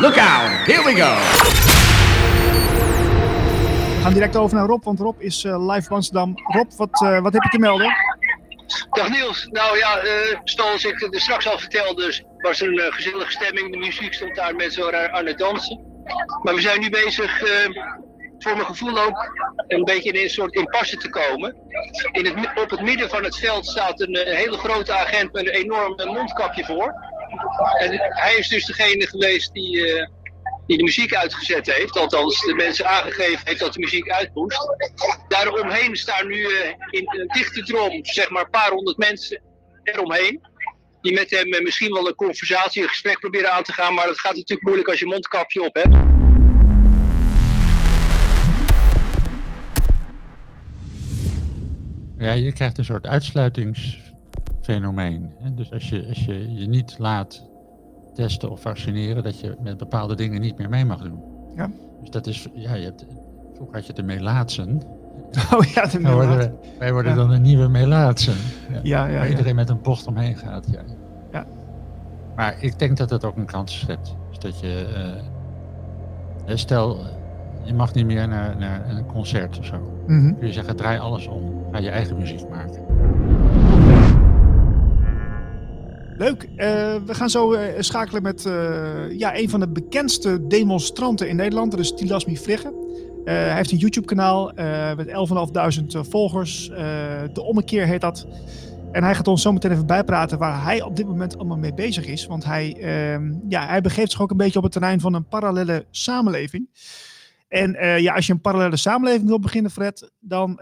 Look out, here we go. We gaan direct over naar Rob, want Rob is uh, live van Amsterdam. Rob, wat, uh, wat heb je te melden? Dag Niels. Nou ja, uh, zoals ik er straks al vertelde, was er een gezellige stemming. De muziek stond daar, mensen waren aan het dansen. Maar we zijn nu bezig, voor mijn gevoel ook, een beetje in een soort impasse te komen. In het, op het midden van het veld staat een, een hele grote agent met een enorm mondkapje voor. Hij is dus degene geweest die, uh, die de muziek uitgezet heeft. Althans, de mensen aangegeven heeft dat de muziek uit moest. Daaromheen staan nu uh, in een dichte drom, zeg maar een paar honderd mensen eromheen. Die met hem uh, misschien wel een conversatie, een gesprek proberen aan te gaan. Maar dat gaat natuurlijk moeilijk als je mondkapje op hebt. Ja, je krijgt een soort uitsluitingsfenomeen. Dus als je, als je je niet laat testen of vaccineren, dat je met bepaalde dingen niet meer mee mag doen. Ja. Dus dat is, ja, je hebt, vroeger had je de melaatsen. Oh ja, de worden, wij worden Ja. dan een nieuwe melaatsen. Ja. Ja, ja, Waar iedereen met een bocht omheen gaat. Ja. Ja. Maar ik denk dat het ook een kans schept. Dus dat je, eh, stel, je mag niet meer naar, naar een concert of zo. Mhm. Kun je zeggen, draai alles om. Ga je eigen muziek maken. Leuk. Eh, we gaan zo eh, schakelen met eh, ja, een van de bekendste demonstranten in Nederland. Dat is Tilasmi Vrigge. Hij heeft een YouTube-kanaal met 11.500 volgers. De Ommekeer heet dat. En hij gaat ons zo meteen even bijpraten waar hij op dit moment allemaal mee bezig is. Want hij, ehm, ja, hij begeeft zich ook een beetje op het terrein van een parallele samenleving. En ja, als je een parallele samenleving wil beginnen, Fred, dan,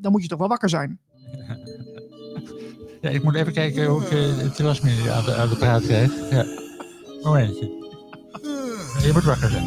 dan moet je toch wel wakker zijn. Ja, ik moet even kijken hoe ik uh, Tilasmi aan de, aan de praat krijg. Ja. Momentje. Je moet wakker zijn.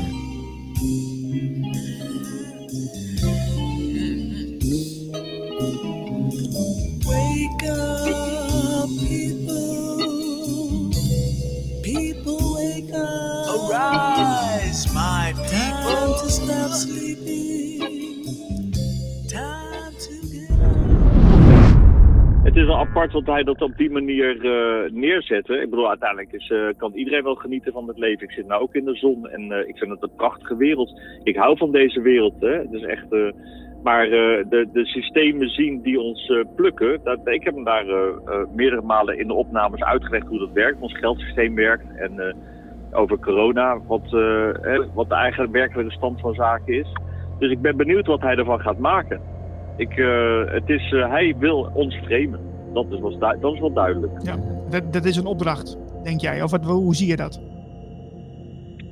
Het is wel apart dat hij dat op die manier eh, neerzette. Ik bedoel, uiteindelijk is, eh, kan iedereen wel genieten van het leven. Ik zit nou ook in de zon en eh, ik vind het een prachtige wereld. Ik hou van deze wereld. Hè. Het is echt, maar de, de systemen zien die ons plukken. Dat, ik heb hem daar meerdere malen in de opnames uitgelegd hoe dat werkt. Ons geldsysteem werkt. En over corona, wat, hè, wat de eigen werkelijke stand van zaken is. Dus ik ben benieuwd wat hij ervan gaat maken. Ik, eh, het is, eh, hij wil ons framen. Dat is, wel, dat is wel duidelijk. Ja, dat, dat is een opdracht, denk jij? Of wat, hoe zie je dat?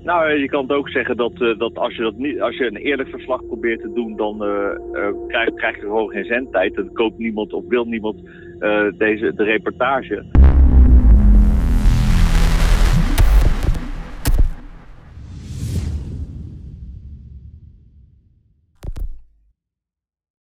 Nou, eh, je kan het ook zeggen dat, dat, als, je dat niet, als je een eerlijk verslag probeert te doen, dan eh, eh, krijg, krijg je gewoon geen zendtijd. Dan koopt niemand of wil niemand deze, de reportage.